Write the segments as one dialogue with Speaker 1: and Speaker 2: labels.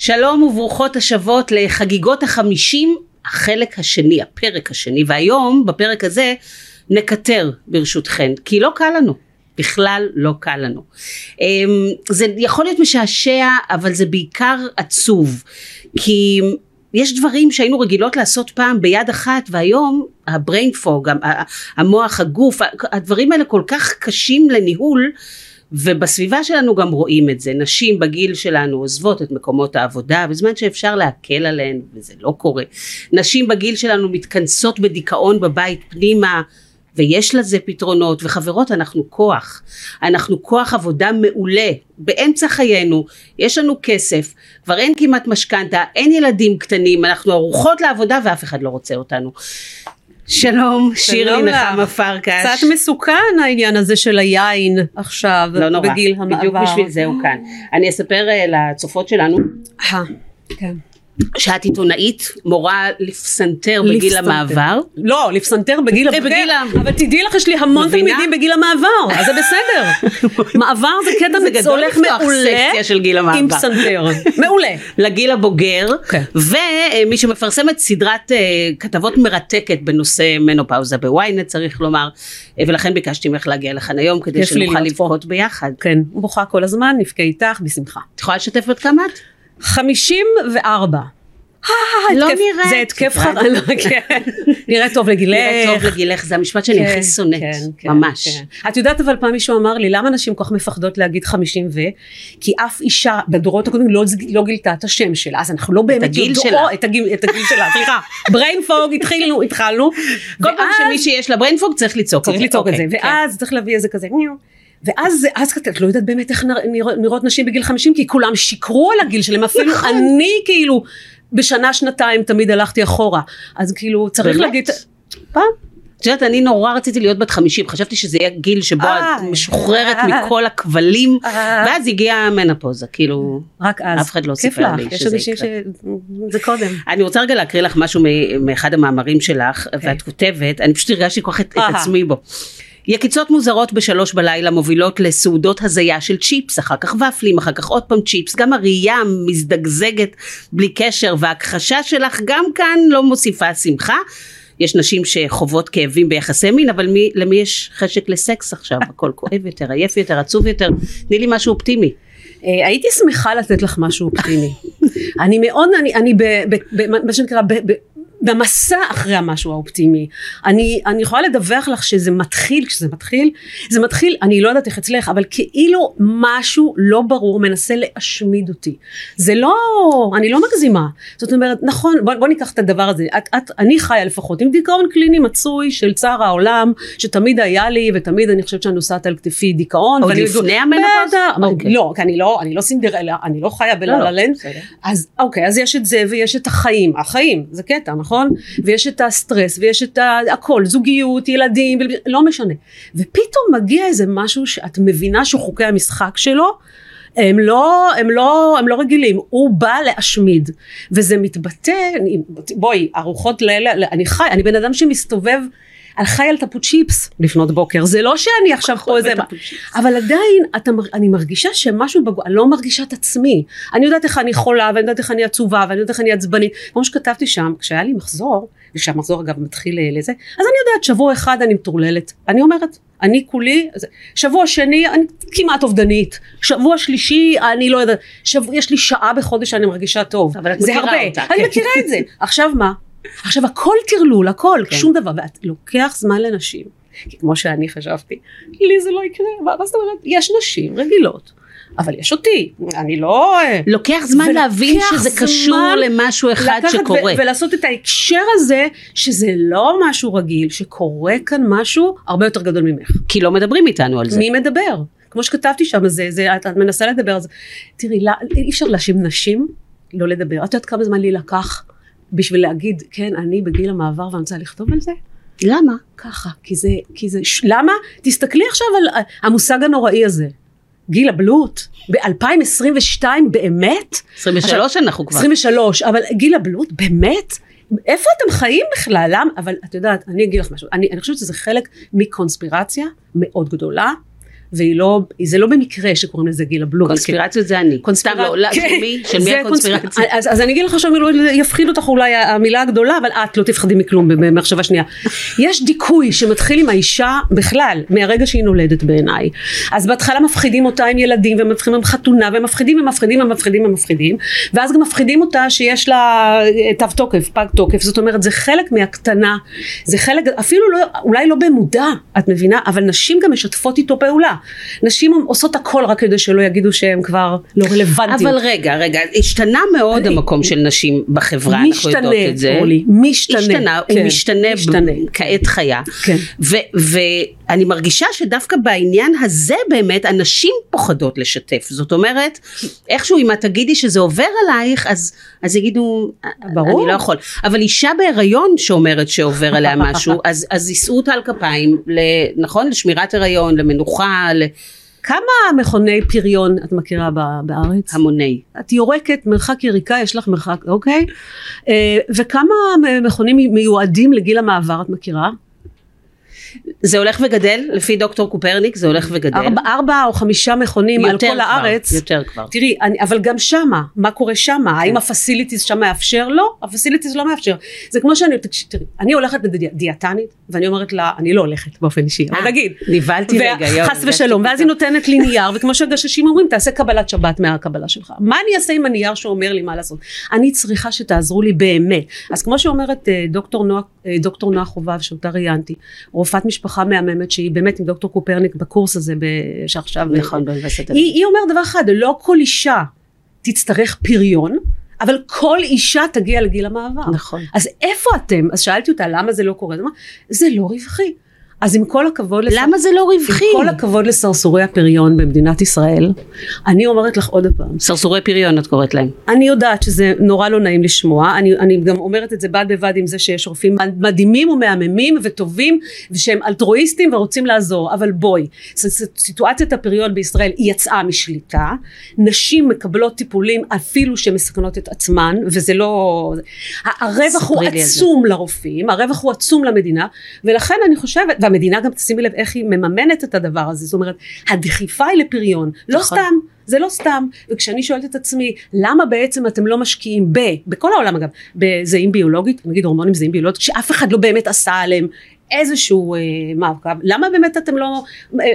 Speaker 1: שלום וברוכות השבות לחגיגות החמישים, החלק השני, הפרק השני, והיום בפרק הזה נקטר ברשותכן, כי לא קל לנו. בכלל לא קל לנו. אמ, זה יכול להיות משעשע, אבל זה בעיקר עצוב, כי יש דברים שהיינו רגילות לעשות פעם ביד אחת, והיום הבריין פוג, המוח, הגוף, הדברים האלה כל כך קשים לניהול, ובסביבה שלנו גם רואים את זה, נשים בגיל שלנו עוזבות את מקומות העבודה בזמן שאפשר להקל עליהן וזה לא קורה, נשים בגיל שלנו מתכנסות בדיכאון בבית פנימה ויש לזה פתרונות. וחברות אנחנו כוח. אנחנו כוח עבודה מעולה. באמצע חיינו יש לנו כסף כבר אין כמעט משכנתה אין ילדים קטנים אנחנו ערוכות לעבודה ואף אחד לא רוצה אותנו שלום, שירלי נחמה פרקש.
Speaker 2: קצת מסוכן העניין הזה של היין עכשיו,
Speaker 1: לא נורא,
Speaker 2: בגיל המעבר.
Speaker 1: בדיוק בשביל זה הוא כאן. אני אספר uh, לצופות שלנו.
Speaker 2: אה, כן.
Speaker 1: שאת עיתונאית, מורה לפסנתר בגיל. המעבר.
Speaker 2: לא, לפסנתר בגיל
Speaker 1: אה,
Speaker 2: הבוגר, אבל תדעי לך יש לי המון? תלמידים בגיל המעבר, אז זה בסדר. מעבר זה קטע הולך
Speaker 1: לפתוח
Speaker 2: מעולה. עם פסנתר, מעולה.
Speaker 1: לגיל הבוגר,
Speaker 2: כן.
Speaker 1: ומי שמפרסמת סדרת אה, כתבות מרתקת בנושא מנופאוזה בוויינט צריך לומר, אה, ולכן ביקשתי ממך להגיע לכאן היום כדי שנוכל. לבכות ביחד.
Speaker 2: כן, בוכה כל הזמן, נבכה איתך, בשמחה.
Speaker 1: את יכולה לשתף בת כמה את?
Speaker 2: 54.
Speaker 1: לא
Speaker 2: התקף-
Speaker 1: נראית.
Speaker 2: זה התקף
Speaker 1: נראית.
Speaker 2: חרדה, כן. נראה טוב לגילך.
Speaker 1: נראה טוב לגילך, זה המשפט שאני הכי שונאת,
Speaker 2: כן, כן,
Speaker 1: ממש.
Speaker 2: כן. את יודעת אבל פעם מישהו אמר לי למה נשים כל כך מפחדות להגיד 50 ו? כי אף אישה בדורות הקודמים לא, לא גילתה את השם שלה אז אנחנו לא באמת יודעות-
Speaker 1: שלה.
Speaker 2: את הגיל, את הגיל שלה סליחה brain fog התחילו התחלנו
Speaker 1: כל פעם שמי שיש לה צריך לצעוק
Speaker 2: צריך לצעוק את זה
Speaker 1: אוקיי, כן.
Speaker 2: ואז צריך להביא איזה כזה. ואז אז את לא יודעת באמת איך נרא- נרא- נראות נשים בגיל 50 כי כולם שיקרו על הגיל שלהם אפילו
Speaker 1: נכון.
Speaker 2: אני כאילו בשנה שנתיים תמיד הלכתי אחורה אז כאילו צריך
Speaker 1: באמת?
Speaker 2: להגיד פעם
Speaker 1: את יודעת, אני נורא רציתי להיות בת 50, חשבתי שזה יהיה גיל שבו את משוחררת מכל הכבלים. ואז הגיעה המנופוזה, כאילו,
Speaker 2: רק אז.
Speaker 1: אף אחד לא סיפר לי
Speaker 2: יש
Speaker 1: שזה יקרה.
Speaker 2: שזה קודם.
Speaker 1: אני רוצה רגע להקריא לך משהו מאחד המאמרים שלך, ואת כותבת, אני פשוט הרגשתי כל כך את. עצמי בו. יקיצות מוזרות בשלוש בלילה מובילות לסעודות הזיה של צ'יפס, אחר כך ופלים, אחר כך עוד פעם צ'יפס, גם הראייה מזדגזגת בלי קשר, וההכחשה שלך גם כאן לא מוסיפה שמחה. יש נשים שחוות כאבים ביחסי מין, אבל מי, למי יש חשק לסקס עכשיו? הכל כואב יותר, עייף יותר, עצוב יותר. תני לי משהו אופטימי.
Speaker 2: אה, הייתי שמחה לתת לך משהו אופטימי. אני מאוד, אני, אני ב, ב, ב, מה שנקרא, ב, ב, במסע אחרי המשהו האופטימי. אני, אני יכולה לדווח לך שזה מתחיל, כשזה מתחיל, זה מתחיל, אני לא יודעת איך אצלך, אבל כאילו משהו לא ברור מנסה להשמיד אותי. זה לא, אני לא מגזימה. זאת אומרת, נכון, בוא, בוא ניקח את הדבר הזה. את, את, אני חיה לפחות עם דיכאון קליני מצוי של צער העולם, שתמיד היה לי, ותמיד אני חושבת שאני נוסעת על כתפי דיכאון.
Speaker 1: עוד לפני?
Speaker 2: בטח,
Speaker 1: אוקיי.
Speaker 2: לא, כי אני לא, אני לא סינדרלה, אני לא חיה
Speaker 1: לא, לא,
Speaker 2: בלה לנד.
Speaker 1: בסדר.
Speaker 2: אז אוקיי, אז יש את זה ויש את החיים, החיים, זה קטע, נכון? ויש את הסטרס ויש את הכל, זוגיות, ילדים, לא משנה. ופתאום מגיע איזה משהו שאת מבינה שחוקי המשחק שלו, הם לא, הם לא, הם לא רגילים, הוא בא להשמיד, וזה מתבטא, אני- בואי, ארוחות לילה, אני חי, אני בן אדם שמסתובב, חי על טפות צ'יפס לפנות בוקר, זה לא שאני עכשיו פה איזה. אבל עדיין אתה, אני מרגישה שמשהו, בגו... אני לא מרגישה את עצמי. אני יודעת איך אני חולה, ואני יודעת איך אני עצובה, ואני יודעת איך אני עצבנית. כמו שכתבתי שם, כשהיה לי מחזור, ושהמחזור אגב מתחיל אה, לזה, אז אני יודעת, שבוע אחד אני מטורללת. אני אומרת, אני כולי, שבוע שני אני כמעט אובדנית, שבוע שלישי אני לא יודעת, שבוע, יש לי שעה בחודש שאני מרגישה טוב.
Speaker 1: אבל את
Speaker 2: זה
Speaker 1: מכירה
Speaker 2: הרבה,
Speaker 1: אותה,
Speaker 2: אני
Speaker 1: כן.
Speaker 2: מכירה את זה. עכשיו מה? עכשיו הכל טרלול, הכל,
Speaker 1: כן.
Speaker 2: שום דבר, ואת לוקח זמן לנשים. כי כמו שאני חשבתי, לי זה לא יקרה, מה זאת אומרת? יש נשים רגילות, אבל יש אותי, אני לא...
Speaker 1: לוקח זמן להבין שזה קשור
Speaker 2: זמן
Speaker 1: למשהו אחד שקורה.
Speaker 2: ו- ולעשות את ההקשר הזה, שזה לא משהו רגיל, שקורה כאן משהו הרבה יותר גדול ממך.
Speaker 1: כי לא מדברים איתנו על זה.
Speaker 2: מי מדבר? כמו שכתבתי שם, זה, זה, את, את מנסה לדבר על זה. תראי, לא, אי אפשר להאשים נשים לא לדבר. את יודעת כמה זמן לי לקח בשביל להגיד, כן, אני בגיל המעבר ואני רוצה לכתוב על זה?
Speaker 1: למה?
Speaker 2: ככה, כי זה, כי זה, ש- למה? תסתכלי עכשיו על ה- המושג הנוראי הזה. גיל הבלוט, ב-2022 באמת?
Speaker 1: 23 אנחנו כבר.
Speaker 2: 23, אבל גיל הבלוט, באמת? איפה אתם חיים בכלל? למה? אבל את יודעת, אני אגיד לך משהו, אני, אני חושבת שזה חלק מקונספירציה מאוד גדולה, והיא לא, זה לא במקרה שקוראים לזה גיל הבלוט.
Speaker 1: קונספירציות זה אני.
Speaker 2: קונספירציה,
Speaker 1: לא, לא,
Speaker 2: כן,
Speaker 1: של מי? של מי הקונספירציה?
Speaker 2: קונספיר- אז, אני אגיד לך עכשיו, יפחיד אותך אולי המילה הגדולה, אבל את לא תפחדי מכלום במחשבה שנייה. יש דיכוי שמתחיל עם האישה בכלל, מהרגע שהיא נולדת בעיניי. אז בהתחלה מפחידים אותה עם ילדים, ומפחידים עם חתונה, ומפחידים ומפחידים ומפחידים ומפחידים, ואז גם מפחידים אותה שיש לה אה, תו תוקף, פג תוקף, זאת אומרת זה חלק מהקטנה, זה חלק, אפילו לא, אולי לא במודע, את מבינה, אבל נשים גם משתפות איתו פעולה. נשים עושות הכל רק כדי שלא יגידו שהן כבר לא רלוונטיות.
Speaker 1: אבל רגע, רגע, השתנה מאוד
Speaker 2: אני-
Speaker 1: המקום של נשים בחברה, אנחנו
Speaker 2: משתנה,
Speaker 1: יודעות את זה.
Speaker 2: אורלי, משתנה.
Speaker 1: השתנה, הוא
Speaker 2: כן,
Speaker 1: משתנה,
Speaker 2: משתנה.
Speaker 1: ב- כעת חיה.
Speaker 2: כן.
Speaker 1: ואני מרגישה שדווקא בעניין הזה באמת הנשים פוחדות לשתף. זאת אומרת, איכשהו אם את תגידי שזה עובר עלייך, אז, אז יגידו,
Speaker 2: ברור.
Speaker 1: אני לא יכול. אבל אישה בהיריון שאומרת שעובר עליה משהו, אז, אז יישאו אותה על כפיים, נכון? לשמירת הריון, למנוחה,
Speaker 2: כמה מכוני פריון את מכירה בארץ?
Speaker 1: להמוני.
Speaker 2: את יורקת מרחק יריקה, יש לך מרחק, אוקיי? אה, וכמה מכונים מיועדים לגיל המעבר את מכירה?
Speaker 1: זה הולך וגדל, לפי דוקטור קופרניק זה הולך וגדל.
Speaker 2: ארבע, ארבע או חמישה מכונים על כל
Speaker 1: כבר,
Speaker 2: הארץ.
Speaker 1: יותר כבר.
Speaker 2: תראי, אני, אבל גם שמה, מה קורה שמה? האם ה facilities שם מאפשר? לא, ה facilities לא מאפשר. זה כמו שאני, תראי, אני הולכת לדיאטנית, ואני אומרת לה, אני לא הולכת באופן אישי, אבל
Speaker 1: אה,
Speaker 2: נגיד.
Speaker 1: נבהלתי רגע, יואו,
Speaker 2: חס ושלום, ואז היא. נותנת לי נייר, וכמו שהגששים אומרים, תעשה קבלת שבת מהקבלה שלך. מה אני אעשה עם הנייר שאומר לי מה לעשות? אני צריכה שתעזרו לי באמת. אז כמו שאומרת אה, דוקטור נועה, אה, דוקטור נועה חובב, שאותה ראיינתי, רופאת משפחה מהממת, שהיא באמת עם דוקטור קופרניק בקורס הזה, שעכשיו...
Speaker 1: נכון, באוניברסיטת תל
Speaker 2: היא. היא אומרת דבר אחד, לא כל אישה תצטרך פריון, אבל כל אישה תגיע לגיל המעבר.
Speaker 1: נכון.
Speaker 2: אז איפה אתם? אז שאלתי אותה למה זה לא קורה, זה לא רווחי. אז עם כל הכבוד, לס-
Speaker 1: למה זה לא רווחי?
Speaker 2: עם כל הכבוד לסרסורי הפריון במדינת ישראל, אני אומרת לך עוד פעם,
Speaker 1: סרסורי פריון את קוראת להם.
Speaker 2: אני יודעת שזה נורא לא נעים לשמוע, אני, אני גם אומרת את זה בד בבד עם זה שיש רופאים מדהימים ומהממים וטובים ושהם אלטרואיסטים ורוצים לעזור, אבל בואי, סיטואציית הפריון בישראל היא יצאה משליטה, נשים מקבלות טיפולים אפילו שמסכנות את עצמן וזה לא, הרווח הוא. עצום לרופאים, הרווח הוא עצום למדינה ולכן אני חושבת, והמדינה גם תשימי לב איך היא מממנת את הדבר הזה, זאת אומרת הדחיפה היא לפריון, לא
Speaker 1: נכון.
Speaker 2: סתם זה לא סתם, וכשאני שואלת את עצמי, למה בעצם אתם לא משקיעים ב, בכל העולם אגב, בזהים ביולוגית, נגיד הורמונים זהים ביולוגית, שאף אחד לא באמת עשה עליהם איזשהו אה, מעקב, למה באמת אתם לא, אה, אה,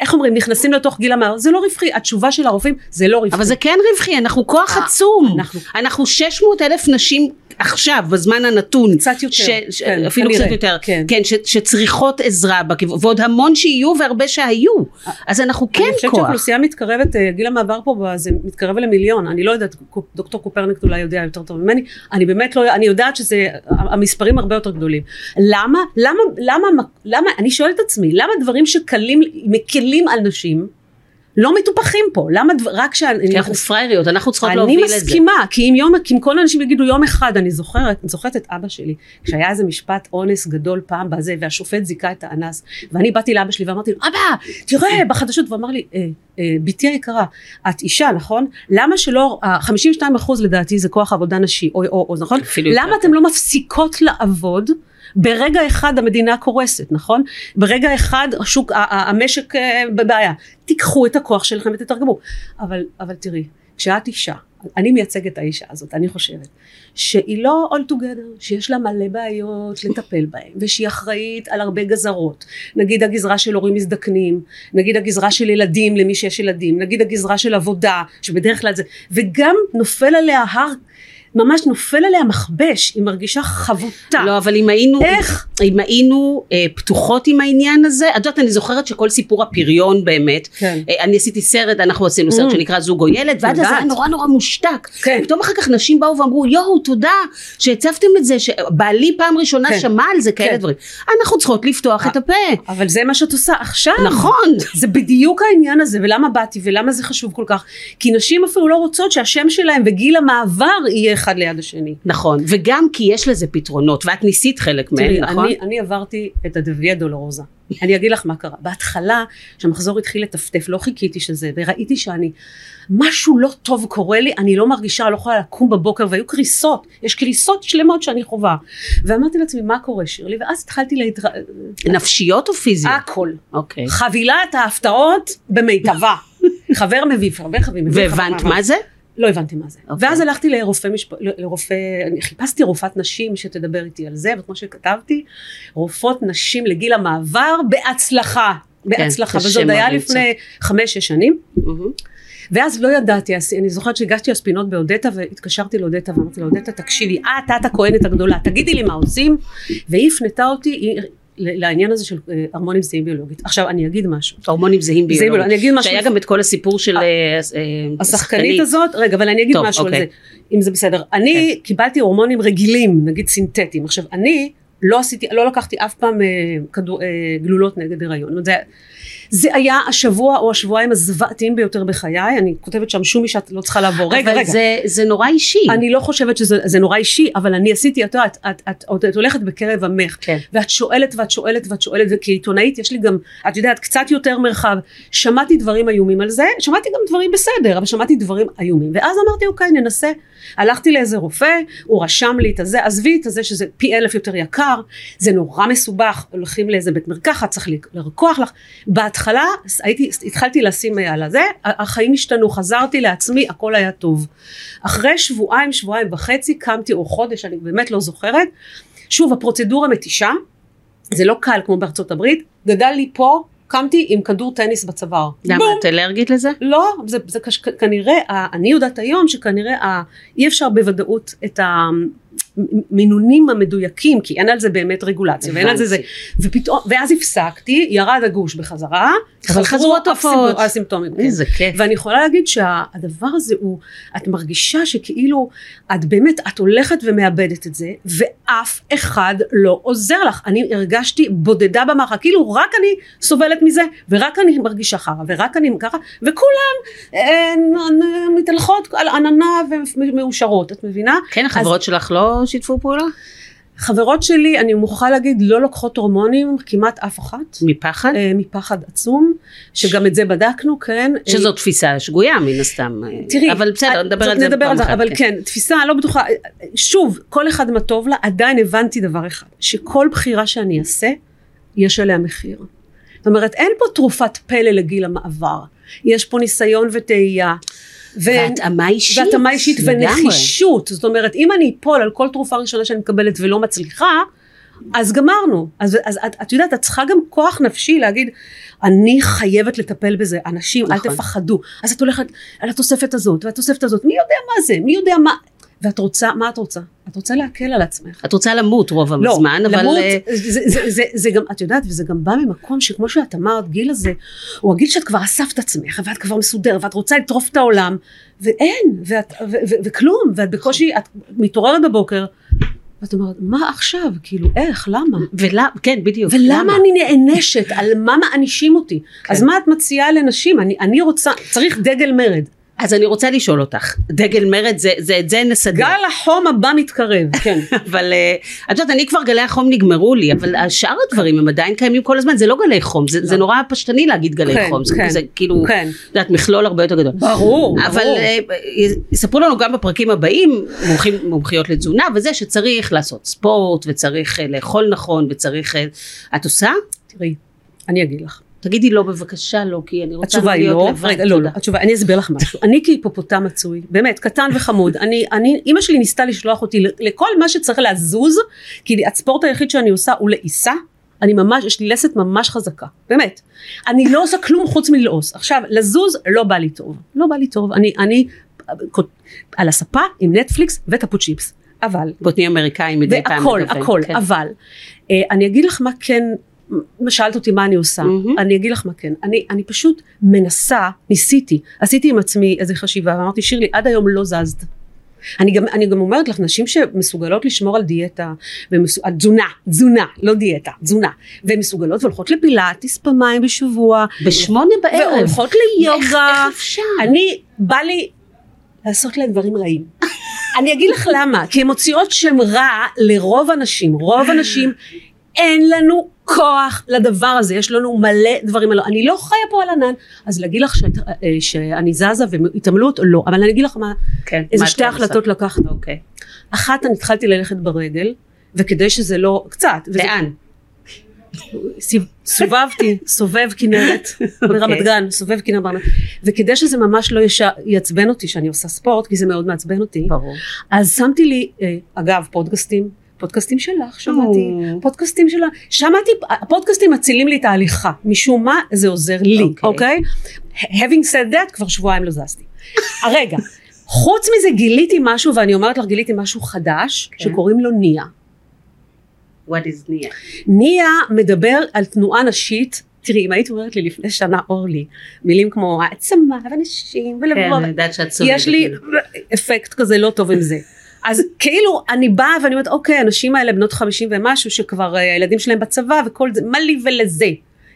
Speaker 2: איך אומרים, נכנסים לתוך גיל המעבר, זה לא רווחי, התשובה של הרופאים, זה לא רווחי.
Speaker 1: אבל זה כן רווחי, אנחנו כוח
Speaker 2: אה,
Speaker 1: עצום.
Speaker 2: אנחנו-
Speaker 1: אנחנו 600 אלף נשים עכשיו, בזמן הנתון.
Speaker 2: קצת יותר,
Speaker 1: ש- ש-
Speaker 2: כן,
Speaker 1: אפילו
Speaker 2: כנראה,
Speaker 1: קצת יותר.
Speaker 2: כן.
Speaker 1: כן, ש- שצריכות עזרה בכיוון, ועוד המון שיהיו והרבה שהיו. אז אנחנו כן
Speaker 2: אני חושבת
Speaker 1: כוח.
Speaker 2: שהאוכלוסייה מתקרבת, אה, גיל המעבר פה זה מתקרב למיליון, אני לא יודעת, דוקטור קופרניק אולי יודע יותר טוב ממני, אני באמת לא, אני יודעת שזה, המספרים הרבה יותר גדולים. למה, למה, למה, למה, אני שואלת את עצמי, למה דברים שקלים, מקלים על נשים, לא מטופחים פה? למה דבר, רק שאני...
Speaker 1: כי אנחנו פראייריות, אנחנו צריכות
Speaker 2: אני
Speaker 1: להוביל את זה.
Speaker 2: מסכימה, כי אם יום, כי אם כל האנשים יגידו יום אחד, אני זוכרת, אני זוכרת את אבא שלי, כשהיה איזה משפט אונס גדול פעם בזה, והשופט זיכה את האנס, ואני באתי לאבא שלי ואמרתי לו, אבא, תראה, בחדשות, והוא אמר לי, אה, אה, בתי היקרה, את אישה, נכון? למה שלא, ה- 52 אחוז לדעתי זה כוח עבודה נשי, או, או, או נכון? למה אתם לא מפסיקות לעבוד? ברגע אחד המדינה קורסת, נכון? ברגע אחד השוק, המשק אה, בבעיה. תיקחו את הכוח שלכם ותתרגמו. אבל, אבל תראי, כשאת אישה, אני מייצגת את האישה הזאת, אני חושבת, שהיא לא all together, שיש לה מלא בעיות לטפל בהן, ושהיא אחראית על הרבה גזרות. נגיד הגזרה של הורים מזדקנים, נגיד הגזרה של ילדים למי שיש ילדים, נגיד הגזרה של עבודה, שבדרך כלל זה, וגם נופל עליה הר, ממש נופל עליה מכבש, היא מרגישה חבוטה.
Speaker 1: לא, אבל אם היינו,
Speaker 2: איך?
Speaker 1: אם היינו אה, פתוחות עם העניין הזה, את יודעת, אני זוכרת שכל סיפור הפריון באמת,
Speaker 2: כן.
Speaker 1: אה, אני עשיתי סרט, אנחנו עשינו סרט
Speaker 2: Mm.
Speaker 1: שנקרא זוג או ילד, ועד אז. היה נורא נורא מושתק.
Speaker 2: כן.
Speaker 1: פתאום אחר כך נשים באו ואמרו, יואו, תודה שהצפתם את זה, שבעלי פעם ראשונה
Speaker 2: כן.
Speaker 1: שמע על זה, כאלה
Speaker 2: כן.
Speaker 1: דברים. אנחנו צריכות לפתוח את הפה.
Speaker 2: אבל זה מה שאת עושה עכשיו.
Speaker 1: נכון.
Speaker 2: זה בדיוק העניין הזה, ולמה באתי, ולמה זה חשוב כל כך. כי נשים אפילו לא רוצות שהשם שלהם וגיל המעבר יהיה אחד ליד השני.
Speaker 1: נכון, וגם כי יש לזה פתרונות, ואת ניסית חלק מהם, נכון?
Speaker 2: אני, אני עברתי את הדוויה דולרוזה. אני אגיד לך מה קרה. בהתחלה, כשהמחזור התחיל לטפטף, לא חיכיתי שזה, וראיתי שאני, משהו לא טוב קורה לי, אני לא מרגישה, לא יכולה לקום בבוקר, והיו קריסות, יש קריסות שלמות שאני חווה. ואמרתי לעצמי, מה קורה שירלי? ואז התחלתי להתר...
Speaker 1: נפשיות או פיזיות?
Speaker 2: הכל.
Speaker 1: אוקיי.
Speaker 2: חבילת ההפתעות במיטבה. חבר מביא, חבר חביב.
Speaker 1: והבנת מה זה?
Speaker 2: לא הבנתי מה זה.
Speaker 1: אוקיי.
Speaker 2: ואז הלכתי לרופא, משפ... לרופא, אני חיפשתי רופאת נשים שתדבר איתי על זה, וכמו שכתבתי, רופאות נשים לגיל המעבר בהצלחה. בהצלחה,
Speaker 1: קשה
Speaker 2: וזה עוד
Speaker 1: מאוד
Speaker 2: היה. לפני חמש-שש שנים.
Speaker 1: מהמם.
Speaker 2: ואז לא ידעתי, אני זוכרת שהגשתי הספינות באודטה והתקשרתי לאודטה ואמרתי לה, אודטה תקשיבי, את, את הכהנת הגדולה, תגידי לי מה עושים, והיא הפנתה אותי היא- לעניין הזה של אה, הרמונים זהים ביולוגית. עכשיו אני אגיד משהו,
Speaker 1: הורמונים זהים ביולוגית.
Speaker 2: אני אגיד משהו
Speaker 1: שהיה גם את כל הסיפור של... אה, אה,
Speaker 2: השחקנית הזאת, רגע, אבל אני אגיד משהו על
Speaker 1: אוקיי.
Speaker 2: זה, אם זה בסדר. אני קיבלתי הורמונים רגילים, נגיד סינתטיים. עכשיו, אני לא עשיתי, לא לקחתי אף פעם אה, אה, גלולות נגד הריון. זה, היה השבוע או השבועיים הזוועתיים ביותר בחיי, אני כותבת שם שום אישה לא צריכה לעבור. רגע,
Speaker 1: אבל
Speaker 2: רגע.
Speaker 1: זה- זה נורא אישי.
Speaker 2: אני לא חושבת שזה זה נורא אישי, אבל אני עשיתי, את יודעת, את, את, את, את הולכת בקרב עמך,
Speaker 1: כן.
Speaker 2: ואת שואלת ואת שואלת ואת שואלת, וכעיתונאית יש לי גם, את יודעת, קצת יותר מרחב. שמעתי דברים איומים על זה, שמעתי גם דברים בסדר, אבל שמעתי דברים איומים. ואז אמרתי, אוקיי, ננסה. הלכתי לאיזה רופא, הוא רשם לי את הזה, עזבי את הזה שזה פי אלף יותר יקר, זה נורא מסובך, הולכים לאיזה בית מרקחת, צריך לרקוח לך. בהתחלה הייתי, התחלתי לשים על הזה, החיים השתנו, חזרתי לעצמי, הכל היה טוב. אחרי שבועיים, שבועיים וחצי, קמתי, או חודש, אני באמת לא זוכרת. שוב, הפרוצדורה מתישה, זה לא קל כמו בארצות הברית, גדל לי פה, קמתי עם כדור טניס בצוואר.
Speaker 1: למה,
Speaker 2: בום.
Speaker 1: את אלרגית לזה?
Speaker 2: לא, זה, זה כש, כנראה, ה- אני יודעת היום שכנראה ה- אי אפשר בוודאות את המינונים המדויקים, כי אין על זה באמת רגולציה, ואין על זה זה. ופתאום, ואז הפסקתי, ירד הגוש בחזרה,
Speaker 1: אבל חזרו התופעות.
Speaker 2: הסימפ- הסימפטומים, כן.
Speaker 1: איזה כיף.
Speaker 2: ואני יכולה להגיד שהדבר הזה הוא, את מרגישה שכאילו, את באמת, את הולכת ומאבדת את זה, ואף אחד לא עוזר לך. אני הרגשתי בודדה במערכה, כאילו רק אני סובלת מזה, ורק אני מרגישה חרא, ורק אני ככה, וכולם אה, מתהלכות על עננה ומאושרות, את מבינה?
Speaker 1: כן, החברות שלך לא שיתפו פעולה?
Speaker 2: חברות שלי, אני מוכרחה להגיד, לא לוקחות הורמונים, כמעט אף אחת.
Speaker 1: מפחד?
Speaker 2: אה, מפחד עצום, שגם את זה בדקנו, כן.
Speaker 1: שזו תפיסה שגויה מן הסתם.
Speaker 2: תראי,
Speaker 1: אבל בסדר, נדבר על זה
Speaker 2: נדבר
Speaker 1: פעם
Speaker 2: על זה,
Speaker 1: אחת.
Speaker 2: אבל כן, תפיסה לא בטוחה, שוב, כל אחד מה טוב לה, עדיין הבנתי דבר אחד, שכל בחירה שאני אעשה, יש עליה מחיר. זאת אומרת, אין פה תרופת פלא לגיל המעבר, יש פה ניסיון וטעייה. ו-
Speaker 1: והתאמה אישית.
Speaker 2: והתאמה אישית. ונחישות, זאת אומרת, אם אני אפול על כל תרופה ראשונה שאני מקבלת ולא מצליחה, אז גמרנו. אז, אז את, את יודעת, את צריכה גם כוח נפשי להגיד, אני חייבת לטפל בזה, אנשים,
Speaker 1: נכון.
Speaker 2: אל תפחדו. אז את הולכת על התוספת הזאת, והתוספת הזאת, מי יודע מה זה, מי יודע מה, ואת רוצה, מה את רוצה? את רוצה להקל על עצמך.
Speaker 1: את רוצה למות רוב
Speaker 2: לא,
Speaker 1: הזמן, אבל...
Speaker 2: למות,
Speaker 1: אה,
Speaker 2: זה, זה, זה, זה גם, את יודעת, וזה גם בא ממקום שכמו שאת אמרת, גיל הזה, הוא הגיל שאת כבר אספת עצמך, ואת כבר מסודרת, ואת רוצה לטרוף את העולם, ואין, ואת, ו, ו, וכלום, ואת בקושי, את מתעוררת בבוקר, ואת אומרת, מה עכשיו? כאילו, איך, למה?
Speaker 1: ולמה, כן, בדיוק.
Speaker 2: ולמה אני נענשת? על מה מענישים אותי?
Speaker 1: כן.
Speaker 2: אז מה את מציעה לנשים? אני, אני רוצה, צריך דגל מרד.
Speaker 1: אז אני רוצה לשאול אותך, דגל מרד, זה, זה, את זה נסדר.
Speaker 2: גל החום הבא מתקרב, כן.
Speaker 1: אבל אה, את יודעת, אני כבר גלי החום נגמרו לי, אבל שאר הדברים הם עדיין קיימים כל הזמן, זה לא גלי חום, זה, זה נורא פשטני להגיד גלי
Speaker 2: כן,
Speaker 1: חום,
Speaker 2: כן,
Speaker 1: זה כאילו,
Speaker 2: כן.
Speaker 1: את יודעת, מכלול הרבה יותר גדול.
Speaker 2: ברור,
Speaker 1: אבל
Speaker 2: ברור.
Speaker 1: אה, יספרו לנו גם בפרקים הבאים, מומחים, מומחיות לתזונה וזה, שצריך לעשות ספורט, וצריך אה, לאכול נכון, וצריך... אה, את עושה?
Speaker 2: תראי, אני אגיד לך.
Speaker 1: תגידי לא בבקשה, לא, כי אני רוצה להיות
Speaker 2: לא,
Speaker 1: לבד.
Speaker 2: רגע, לא, לא. התשובה, אני אסביר לך משהו. אני כהיפופוטם מצוי, באמת, קטן וחמוד. אני, אני, אימא שלי ניסתה לשלוח אותי לכל מה שצריך להזוז, כי הספורט היחיד שאני עושה הוא לעיסה. אני ממש, יש לי לסת ממש חזקה, באמת. אני לא עושה כלום חוץ מלעוס. עכשיו, לזוז לא בא לי טוב. לא בא לי טוב. אני, אני על הספה עם נטפליקס וטפו צ'יפס. אבל
Speaker 1: בוטני אמריקאי מדי פעם.
Speaker 2: והכל, הכל,
Speaker 1: כן.
Speaker 2: אבל אה, אני אגיד לך מה כן, שאלת אותי מה אני עושה,
Speaker 1: מהמם.
Speaker 2: אני אגיד לך מה כן, אני, אני פשוט מנסה, ניסיתי, עשיתי עם עצמי איזה חשיבה ואמרתי שירלי עד היום לא זזת. אני גם, אני גם אומרת לך, נשים שמסוגלות לשמור על דיאטה, ומסו, על תזונה, תזונה, לא דיאטה, תזונה, והן מסוגלות והולכות לפילאטיס פעמיים בשבוע,
Speaker 1: בשמונה בערב.
Speaker 2: והולכות ליוגה,
Speaker 1: איך- איך אפשר?
Speaker 2: אני, בא לי לעשות להם דברים רעים. אני אגיד לך למה, כי הן מוציאות שם רע לרוב הנשים, רוב הנשים אין לנו כוח לדבר הזה, יש לנו מלא דברים, אני לא חיה פה על ענן, אז להגיד לך שאת, אה, שאני זזה והתעמלות, לא, אבל אני אגיד לך מה,
Speaker 1: כן,
Speaker 2: איזה
Speaker 1: מה
Speaker 2: שתי
Speaker 1: את עושה?
Speaker 2: החלטות לקחת.
Speaker 1: אוקיי.
Speaker 2: אחת, אני התחלתי ללכת ברגל, וכדי שזה לא, קצת,
Speaker 1: לאן?
Speaker 2: סובבתי, סובב כנרת ברמת גן, סובב כנרת ברמת וכדי שזה ממש לא יש- יעצבן אותי שאני עושה ספורט, כי זה מאוד מעצבן אותי,
Speaker 1: ברור.
Speaker 2: אז שמתי לי, אה, אגב, פודקאסטים, פודקאסטים שלך, שמעתי. פודקאסטים שלה, שמעתי, הפודקאסטים מצילים לי את ההליכה, משום מה זה עוזר לי,
Speaker 1: אוקיי.
Speaker 2: אוקיי? having said that, כבר שבועיים לא זזתי. הרגע, חוץ מזה גיליתי משהו, ואני אומרת לך, גיליתי משהו חדש,
Speaker 1: כן.
Speaker 2: שקוראים לו ניה.
Speaker 1: What is נהיה?
Speaker 2: ניה מדבר על תנועה נשית, תראי אם היית אומרת לי לפני שנה אורלי, מילים כמו העצמה ונשים
Speaker 1: כן,
Speaker 2: ולבוא,
Speaker 1: אני יודעת שאת סובבת.
Speaker 2: יש לי אפקט כזה לא טוב עם זה. אז כאילו אני באה ואני אומרת אוקיי הנשים האלה בנות חמישים ומשהו שכבר אה, הילדים שלהם בצבא וכל זה מה לי ולזה?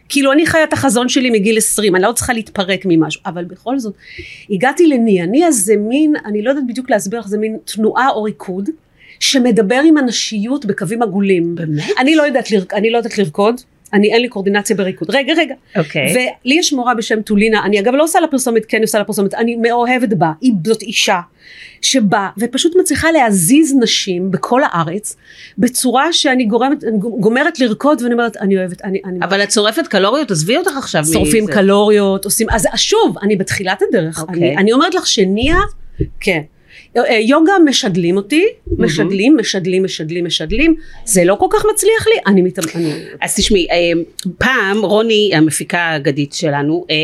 Speaker 2: כאילו אני חיה את החזון שלי מגיל 20 אני לא צריכה להתפרק ממשהו. אבל בכל זאת הגעתי לניה ניה זה מין אני לא יודעת בדיוק להסביר לך זה מין תנועה או ריקוד שמדבר עם הנשיות בקווים עגולים.
Speaker 1: באמת?
Speaker 2: אני לא יודעת, לרק, אני לא יודעת לרקוד, אני אין לי קואורדינציה בריקוד. רגע, רגע.
Speaker 1: אוקיי.
Speaker 2: ולי יש מורה בשם טולינה, אני אגב לא עושה לה פרסומת, כן עושה לה פרסומת, אני מאוהבת בה, היא זאת אישה שבאה ופשוט מצליחה להזיז נשים בכל הארץ בצורה שאני גורמת, גומרת לרקוד ואני אומרת אני אוהבת, אני, אני
Speaker 1: אבל את שורפת קלוריות, עזבי אותך עכשיו
Speaker 2: שורפים. קלוריות, עושים, אז שוב, אני בתחילת הדרך,
Speaker 1: אוקיי.
Speaker 2: אני, אני אומרת לך שניה, כן. אה, יוגה משדלים אותי, משדלים, משדלים, משדלים, משדלים, זה לא כל כך מצליח לי, אני מתאמ... אני-
Speaker 1: אז תשמעי, אה, פעם רוני המפיקה האגדית שלנו אה,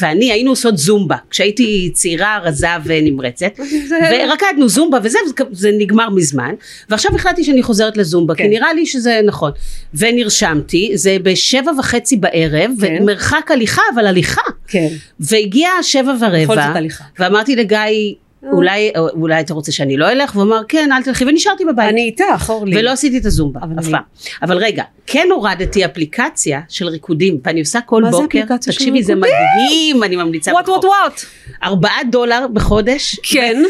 Speaker 1: ואני היינו עושות זומבה כשהייתי צעירה רזה ונמרצת ורקדנו זומבה וזה זה נגמר מזמן ועכשיו החלטתי שאני חוזרת לזומבה כי
Speaker 2: כן.
Speaker 1: נראה לי שזה נכון ונרשמתי זה בשבע וחצי בערב
Speaker 2: כן.
Speaker 1: ומרחק הליכה אבל הליכה
Speaker 2: כן.
Speaker 1: והגיעה שבע ורבע. ואמרתי לגיא אולי אולי אתה רוצה שאני לא אלך והוא אמר כן אל תלכי ונשארתי בבית
Speaker 2: אני איתך, אורלי.
Speaker 1: ולא עשיתי את הזומבה,
Speaker 2: אבל
Speaker 1: אף פעם. אבל רגע, כן הורדתי אפליקציה של ריקודים, ואני עושה כל
Speaker 2: מה זה
Speaker 1: בוקר,
Speaker 2: אפליקציה של
Speaker 1: תקשיבי זה? מדהים, אני ממליצה
Speaker 2: וואט וואט וואט.
Speaker 1: ארבעה דולר בחודש.
Speaker 2: כן.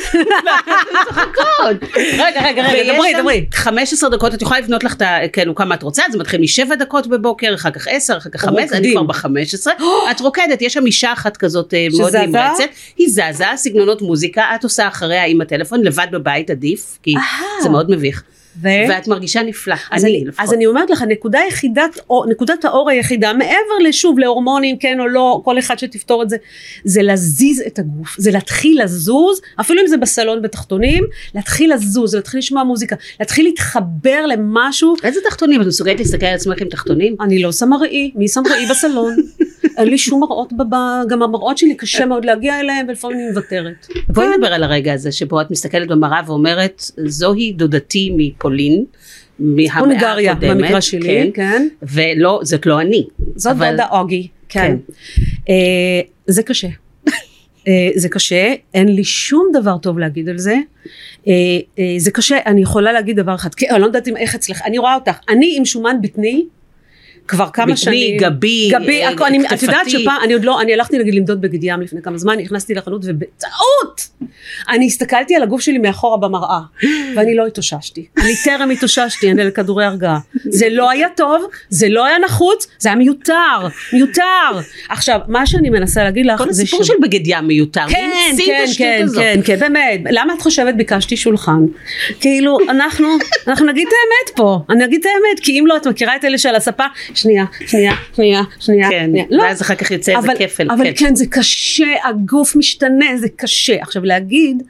Speaker 1: רגע, רגע, רגע, דברי, דברי. 15 דקות, את יכולה לבנות לך את ה... כאילו כמה את רוצה, זה מתחיל משבע דקות בבוקר, אחר כך עשר, אחר כך חמש, אני. כבר בחמש עשרה. את רוקדת, יש שם אישה אחת כזאת אה, מאוד? נמרצת, היא זזה, סגנונות מוזיקה, את עושה אחריה עם הטלפון, לבד בבית עדיף, כי זה מאוד מביך.
Speaker 2: ו?
Speaker 1: ואת מרגישה נפלא,
Speaker 2: אז
Speaker 1: אני
Speaker 2: אני,
Speaker 1: לפחות.
Speaker 2: אז אני אומרת לך, נקודה יחידת, או, נקודת האור היחידה, מעבר לשוב להורמונים, כן או לא, כל אחד שתפתור את זה, זה להזיז את הגוף, זה להתחיל לזוז, אפילו אם זה בסלון בתחתונים, להתחיל לזוז, להתחיל לשמוע מוזיקה, להתחיל להתחבר למשהו.
Speaker 1: איזה תחתונים? את מסוגלת להסתכל על עצמך עם תחתונים?
Speaker 2: אני לא שמה ראי, מי שם ראי בסלון? אין לי שום מראות. גם המראות שלי קשה מאוד להגיע אליהם, ולפעמים אני מוותרת.
Speaker 1: בואי נדבר על הרגע הזה שבו את מסתכלת במראה ואומרת זוהי דודתי מפולין. מהמאה
Speaker 2: הונגריה,
Speaker 1: הקודמת,
Speaker 2: במקרה שלי, כן.
Speaker 1: ולא, זאת לא אני.
Speaker 2: זאת
Speaker 1: אבל-
Speaker 2: דודה אוגי, כן.
Speaker 1: כן.
Speaker 2: אה, זה קשה. אה, זה קשה, אין לי שום דבר טוב להגיד על זה. אה, אה, זה קשה, אני יכולה להגיד דבר אחד, כי אני לא יודעת אם איך אצלך, אני רואה אותך, אני עם שומן בטני, כבר כמה
Speaker 1: בטני,
Speaker 2: שנים.
Speaker 1: גבי,
Speaker 2: גבי,
Speaker 1: אה,
Speaker 2: הכל, אני, את יודעת
Speaker 1: כתפתי.
Speaker 2: שפעם, אני עוד לא, אני הלכתי נגיד למדוד בגד ים לפני כמה זמן, נכנסתי לחנות ובטעות, אני הסתכלתי על הגוף שלי מאחורה במראה, ואני לא התאוששתי. אני טרם התאוששתי, אני לכדורי הרגעה. זה לא היה טוב, זה לא היה נחוץ, זה היה מיותר, מיותר. עכשיו, מה שאני מנסה להגיד לך,
Speaker 1: כל הסיפור
Speaker 2: ש...
Speaker 1: של בגד ים מיותר.
Speaker 2: כן, כן, כן? כן, כן, באמת. למה את חושבת ביקשתי שולחן? כאילו, אנחנו, אנחנו נגיד את האמת פה. אני אגיד את האמת, כי אם לא, את מכירה את אלה שעל הספה? שנייה, שנייה, שנייה, שנייה.
Speaker 1: כן,
Speaker 2: שנייה. לא.
Speaker 1: ואז אחר כך יוצא איזה כפל.
Speaker 2: אבל
Speaker 1: כן.
Speaker 2: כן, זה קשה, הגוף משתנה, זה קשה. עכשיו להגיד,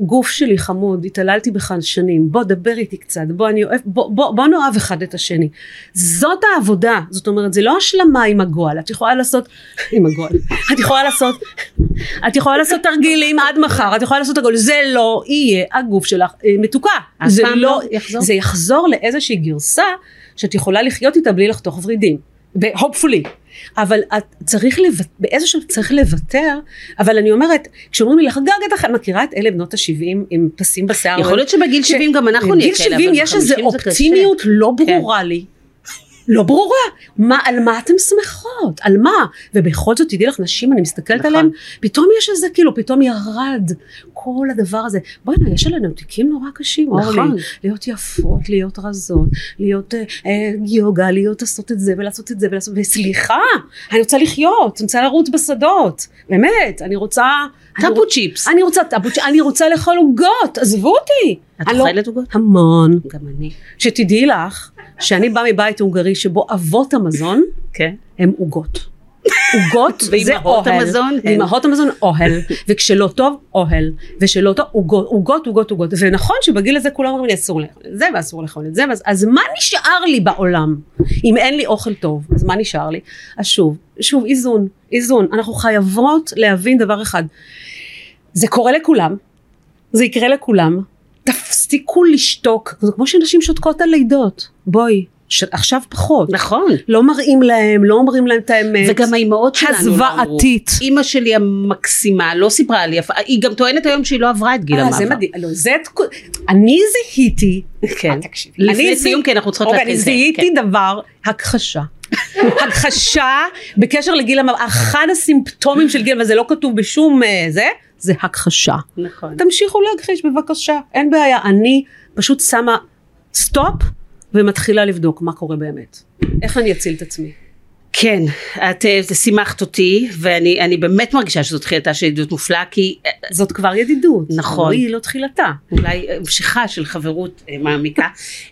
Speaker 2: גוף שלי חמוד, התעללתי בך שנים, בוא דבר איתי קצת, בוא אני אוהב, בוא, בוא, בוא נאהב אחד את השני. זאת העבודה, זאת אומרת, זה לא השלמה עם הגועל, את יכולה לעשות, עם הגועל, את יכולה לעשות, את יכולה לעשות תרגילים עד מחר, את יכולה לעשות הכל, זה לא יהיה הגוף שלך אה, מתוקה. זה
Speaker 1: פעם לא יחזור?
Speaker 2: זה יחזור לאיזושהי גרסה שאת יכולה לחיות איתה בלי לחתוך ורידים. hopefully. אבל את צריך לוותר, באיזשהו שלב צריך לוותר, אבל אני אומרת, כשאומרים לי לחגג את החיים, מכירה את אלה בנות ה-70 עם פסים בשיער?
Speaker 1: יכול להיות שבגיל 70 גם אנחנו נהיה
Speaker 2: בגיל
Speaker 1: כאלה,
Speaker 2: 70
Speaker 1: אבל
Speaker 2: יש איזו
Speaker 1: ב-50 זה קשה.
Speaker 2: אופטימיות לא
Speaker 1: כן.
Speaker 2: ברורה לי. לא ברורה, מה, על מה אתם שמחות, על מה, ובכל זאת תדעי לך נשים אני מסתכלת
Speaker 1: נכון.
Speaker 2: עליהן, פתאום יש איזה כאילו, פתאום ירד, כל הדבר הזה, בוא'נה, יש עלינו תיקים נורא קשים,
Speaker 1: נכון.
Speaker 2: אורלי. להיות יפות, להיות רזות, להיות אה, אה, יוגה, להיות לעשות את זה ולעשות את זה ולעשות, וסליחה, אני רוצה לחיות, אני רוצה לרוץ בשדות, באמת, אני רוצה... רוצ-
Speaker 1: צ'יפס.
Speaker 2: אני רוצה טאפו צ'יפס, אני רוצה לאכול עוגות, עזבו אותי.
Speaker 1: את
Speaker 2: לא-
Speaker 1: אוכלת עוגות?
Speaker 2: המון.
Speaker 1: גם אני.
Speaker 2: שתדעי לך, שאני באה מבית הונגרי שבו אבות המזון
Speaker 1: כן.
Speaker 2: הם עוגות. עוגות זה
Speaker 1: ואימהות
Speaker 2: אוהל,
Speaker 1: המזון הן-
Speaker 2: ואימהות המזון אוהל, וכשלא טוב אוהל, ושלא טוב עוגות, עוגות, עוגות, עוגות, ונכון שבגיל הזה כולם אומרים לי אסור לאכול את זה ואסור לאכול את זה, ואז- אז מה נשאר לי בעולם? אם אין לי אוכל טוב, אז מה נשאר לי? אז שוב, שוב איזון, איזון, אנחנו חייבות להבין דבר אחד, זה קורה לכולם, זה יקרה לכולם, תפסיקו לשתוק, זה כמו שנשים שותקות על לידות, בואי, ש- עכשיו פחות.
Speaker 1: נכון.
Speaker 2: לא מראים להם, לא אומרים להם את האמת.
Speaker 1: וגם האימהות שלנו לא אמרו.
Speaker 2: הזוועתית.
Speaker 1: אימא שלי המקסימה לא סיפרה לי, היא גם טוענת היום שהיא לא עברה את גיל
Speaker 2: אה,
Speaker 1: המעבר.
Speaker 2: זה מדהים, לא, זה, אני זיהיתי,
Speaker 1: כן.
Speaker 2: אה, תקשיבי,
Speaker 1: לפני סיום כי אנחנו צריכות
Speaker 2: אוקיי,
Speaker 1: להתחיל
Speaker 2: אני זיהיתי
Speaker 1: כן.
Speaker 2: דבר, הכחשה. הכחשה בקשר לגיל המעבר, אחד הסימפטומים של גיל, וזה לא כתוב בשום אה, זה, זה הכחשה.
Speaker 1: נכון.
Speaker 2: תמשיכו להכחיש בבקשה, אין בעיה, אני פשוט שמה סטופ ומתחילה לבדוק מה קורה באמת. איך אני אציל את עצמי.
Speaker 1: כן, את אה, שימחת אותי, ואני אני באמת מרגישה שזו תחילתה של ידידות מופלאה, כי אה,
Speaker 2: זאת כבר ידידות.
Speaker 1: נכון.
Speaker 2: היא לא תחילתה.
Speaker 1: אולי המשכה של חברות אה, מעמיקה.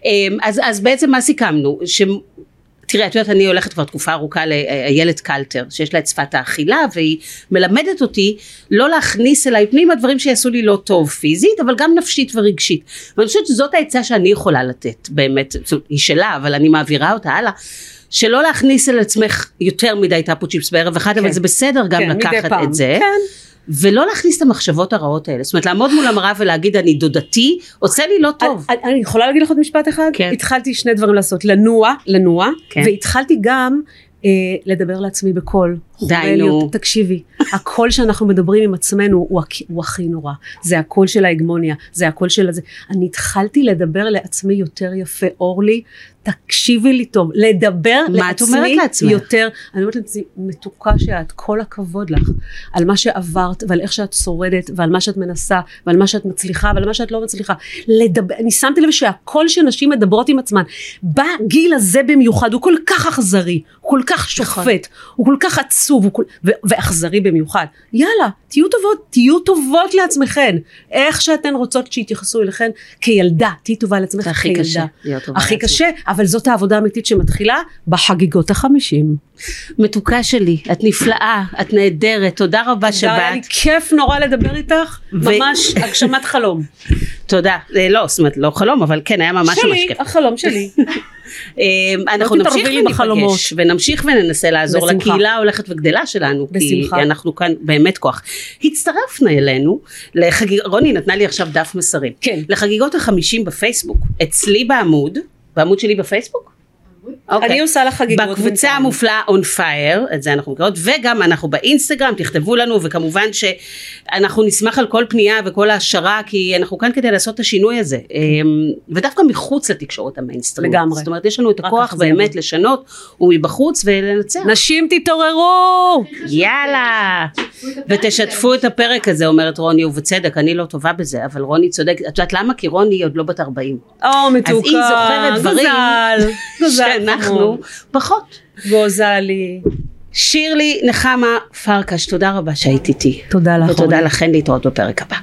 Speaker 1: אה, אז, אז בעצם מה סיכמנו? ש... תראה, את יודעת, אני הולכת כבר תקופה ארוכה לאיילת קלטר, שיש לה את שפת האכילה, והיא מלמדת אותי לא להכניס אליי פנימה דברים שיעשו לי לא טוב פיזית, אבל גם נפשית ורגשית. ואני חושבת שזאת העצה שאני יכולה לתת, באמת, היא שלה, אבל אני מעבירה אותה הלאה. שלא להכניס אל עצמך יותר מדי טאפו צ'יפס בערב אחד, אבל
Speaker 2: כן.
Speaker 1: זה בסדר גם
Speaker 2: כן,
Speaker 1: לקחת. את זה.
Speaker 2: כן.
Speaker 1: ולא להכניס את המחשבות הרעות האלה. זאת אומרת, לעמוד מול המראה ולהגיד אני דודתי, עושה לי לא טוב.
Speaker 2: אני, אני יכולה להגיד לך עוד משפט אחד?
Speaker 1: כן.
Speaker 2: התחלתי שני דברים לעשות, לנוע, לנוע,
Speaker 1: כן.
Speaker 2: והתחלתי גם אה, לדבר לעצמי בקול.
Speaker 1: די, נו.
Speaker 2: תקשיבי, הקול שאנחנו מדברים עם עצמנו הוא, הכ- הוא הכי נורא. זה הקול של ההגמוניה, זה הקול של הזה. אני התחלתי לדבר לעצמי יותר יפה, אורלי, תקשיבי לי טוב, לדבר לעצמי? יותר, אני אומרת לעצמי, מתוקה שאת, כל הכבוד לך, על מה שעברת ועל איך שאת שורדת ועל מה שאת מנסה ועל מה שאת מצליחה ועל מה שאת לא מצליחה. לדבר, אני שמתי לב שהקול שנשים מדברות עם עצמן, בגיל הזה במיוחד, הוא כל כך אכזרי, הוא כל כך שופט, הוא כל כך עצוב, ו, ואכזרי במיוחד. יאללה, תהיו טובות, תהיו טובות לעצמכן. איך שאתן רוצות שיתייחסו אליכן כילדה, תהיי טובה לעצמך
Speaker 1: הכי
Speaker 2: כילדה.
Speaker 1: קשה
Speaker 2: הכי
Speaker 1: לעצמך.
Speaker 2: קשה, אבל זאת העבודה האמיתית שמתחילה בחגיגות החמישים.
Speaker 1: מתוקה שלי, את נפלאה, את נהדרת, תודה רבה
Speaker 2: היה לי
Speaker 1: שבאת.
Speaker 2: כיף נורא לדבר איתך, ממש הגשמת חלום.
Speaker 1: תודה. אה, לא, זאת אומרת, לא חלום, אבל כן, היה ממש ממש
Speaker 2: שלי,
Speaker 1: כיף.
Speaker 2: החלום שלי.
Speaker 1: אה, אנחנו נמשיך. וניפגש, ונמשיך וננסה לעזור. לקהילה ההולכת וגדלה שלנו, כי. אנחנו כאן באמת כוח. הצטרפנה אלינו. רוני נתנה לי עכשיו דף מסרים.
Speaker 2: כן.
Speaker 1: לחגיגות החמישים בפייסבוק, אצלי בעמוד, בעמוד שלי בפייסבוק? אוקיי.
Speaker 2: אני עושה לך חגיגות
Speaker 1: בקבוצה. המופלאה on fire, את זה אנחנו מכירות, וגם אנחנו באינסטגרם, תכתבו לנו, וכמובן שאנחנו נשמח על כל פנייה וכל העשרה, כי אנחנו כאן כדי לעשות את השינוי הזה, אמ, ודווקא מחוץ לתקשורת המיינסטרימית.
Speaker 2: לגמרי.
Speaker 1: זאת אומרת, יש לנו את הכוח באמת. לשנות, ומבחוץ ולנצח.
Speaker 2: נשים תתעוררו!
Speaker 1: יאללה! ותשתפו את הפרק הזה, אומרת רוני, ובצדק, אני לא טובה בזה, אבל רוני צודק, את יודעת למה? כי רוני עוד לא בת 40.
Speaker 2: או מתוקה,
Speaker 1: היא זוכרת דברים
Speaker 2: גוזל, גוזל
Speaker 1: שאנחנו
Speaker 2: חמוד.
Speaker 1: פחות.
Speaker 2: גוזלי.
Speaker 1: שירלי נחמה פרקש, תודה רבה שהיית איתי.
Speaker 2: תודה לך.
Speaker 1: ותודה. לכן להתראות בפרק הבא.